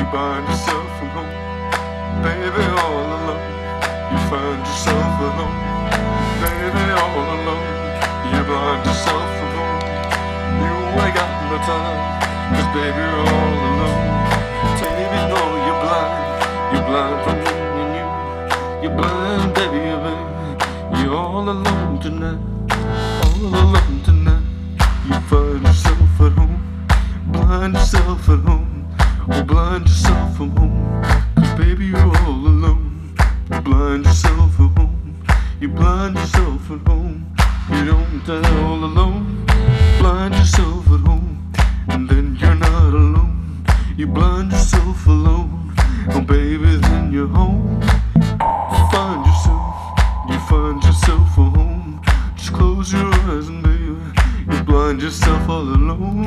you find yourself home. Baby, all alone, you find yourself at home. Baby, all alone, you blind yourself home. You ain't got no time, cause baby, you're all alone. Baby, no, you're blind, you're blind from me and you. You're blind, baby, baby, you're all alone tonight, all alone tonight. You find yourself at home, blind yourself at home, blind yourself from home. Cause baby, you're all alone, blind yourself home. You blind yourself at home. You don't die all alone. Blind yourself at home. And then you're not alone. You blind yourself alone. Oh, baby, then you're home. You find yourself. You find yourself home. Just close your eyes and baby, you blind yourself all alone.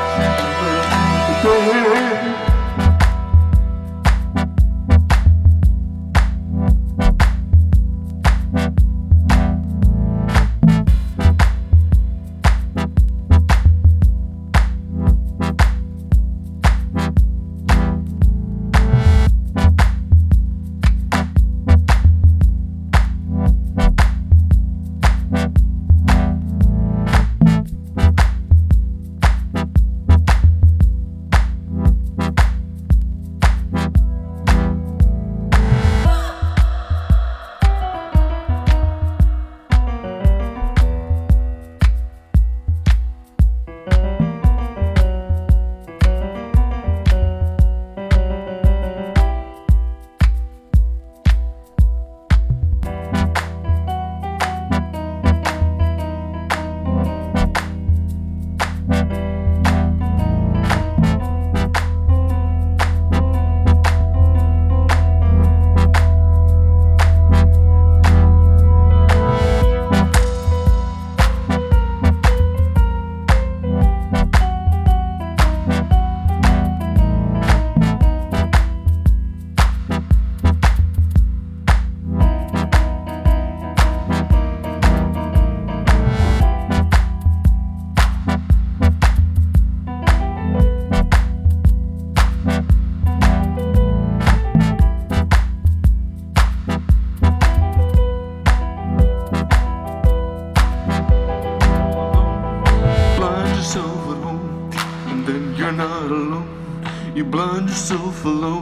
yourself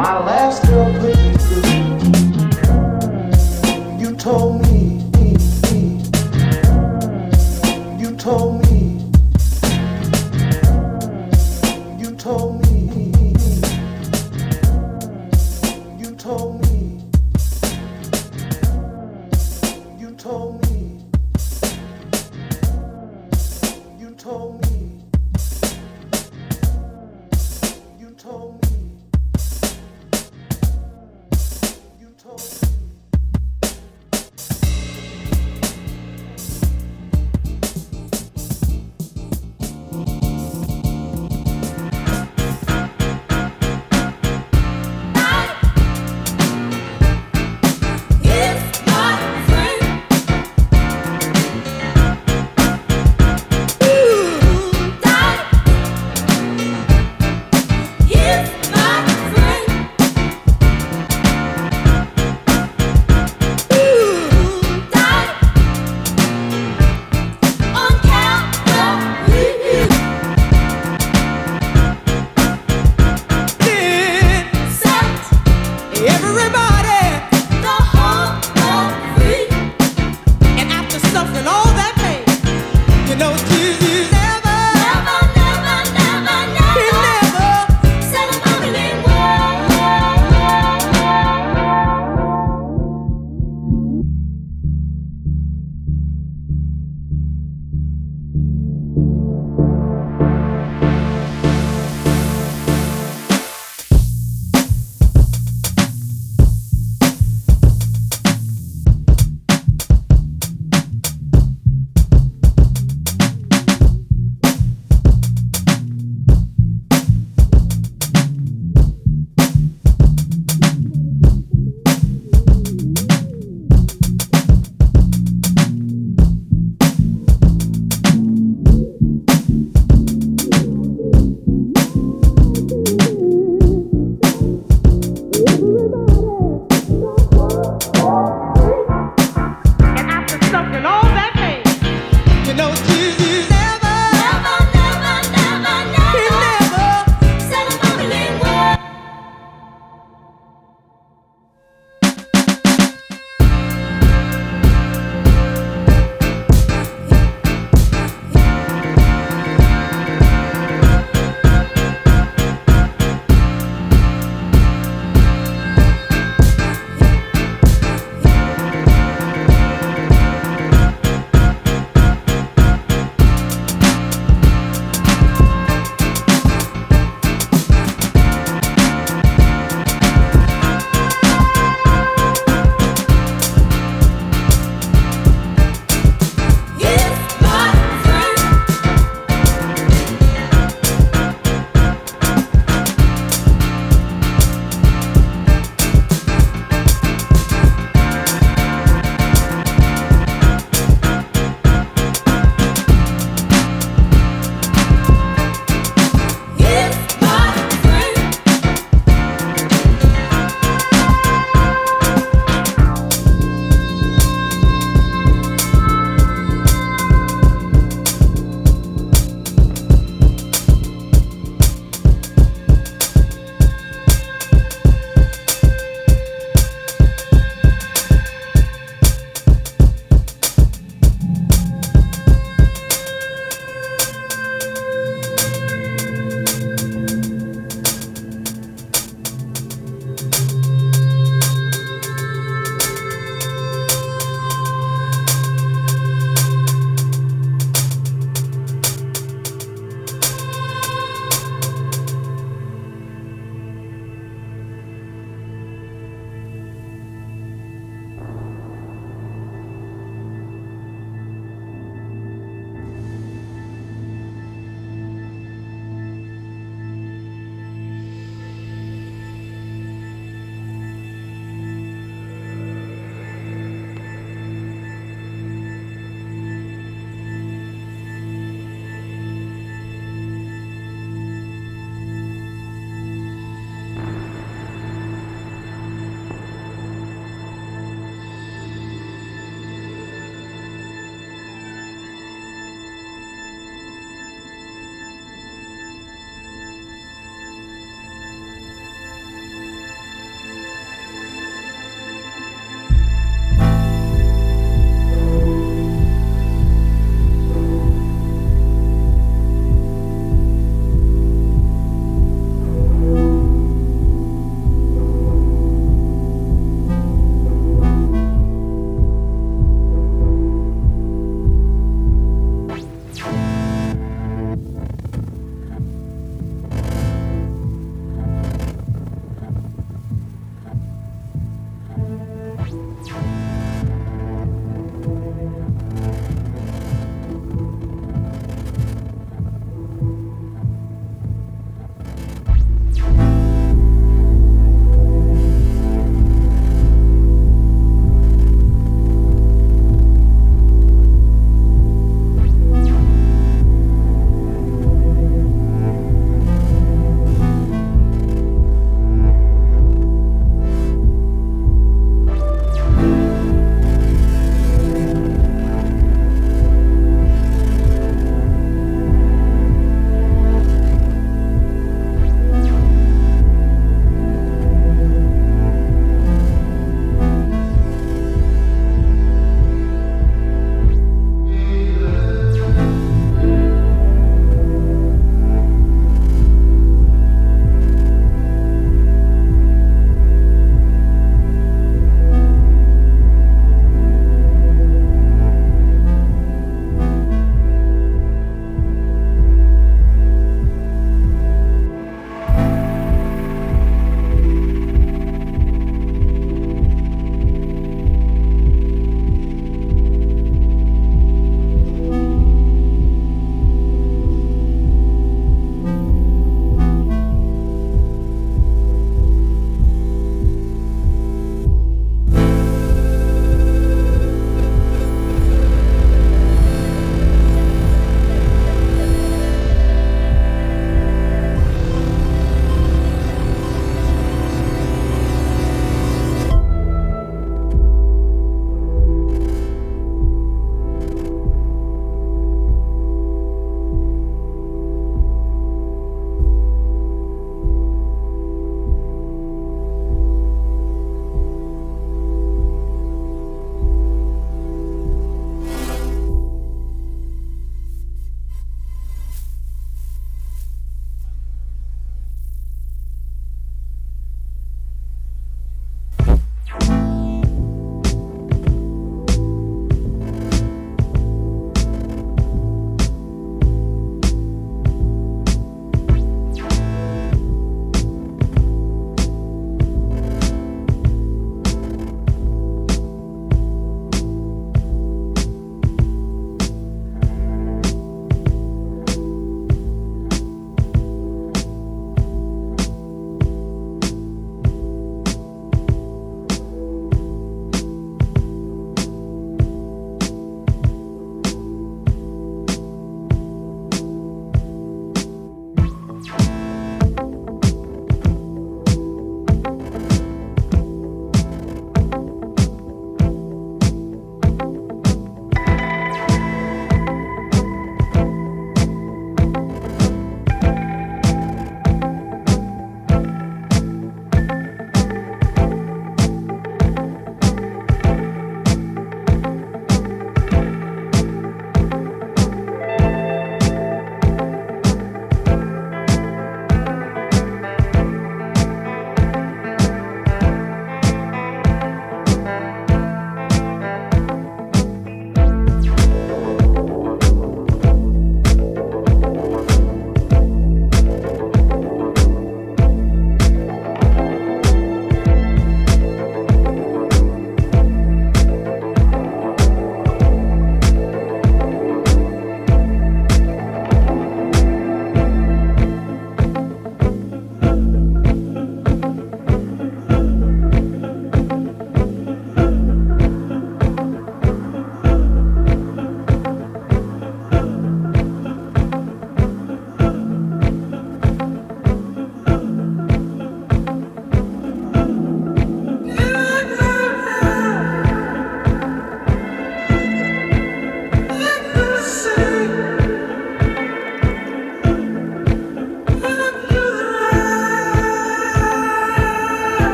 My last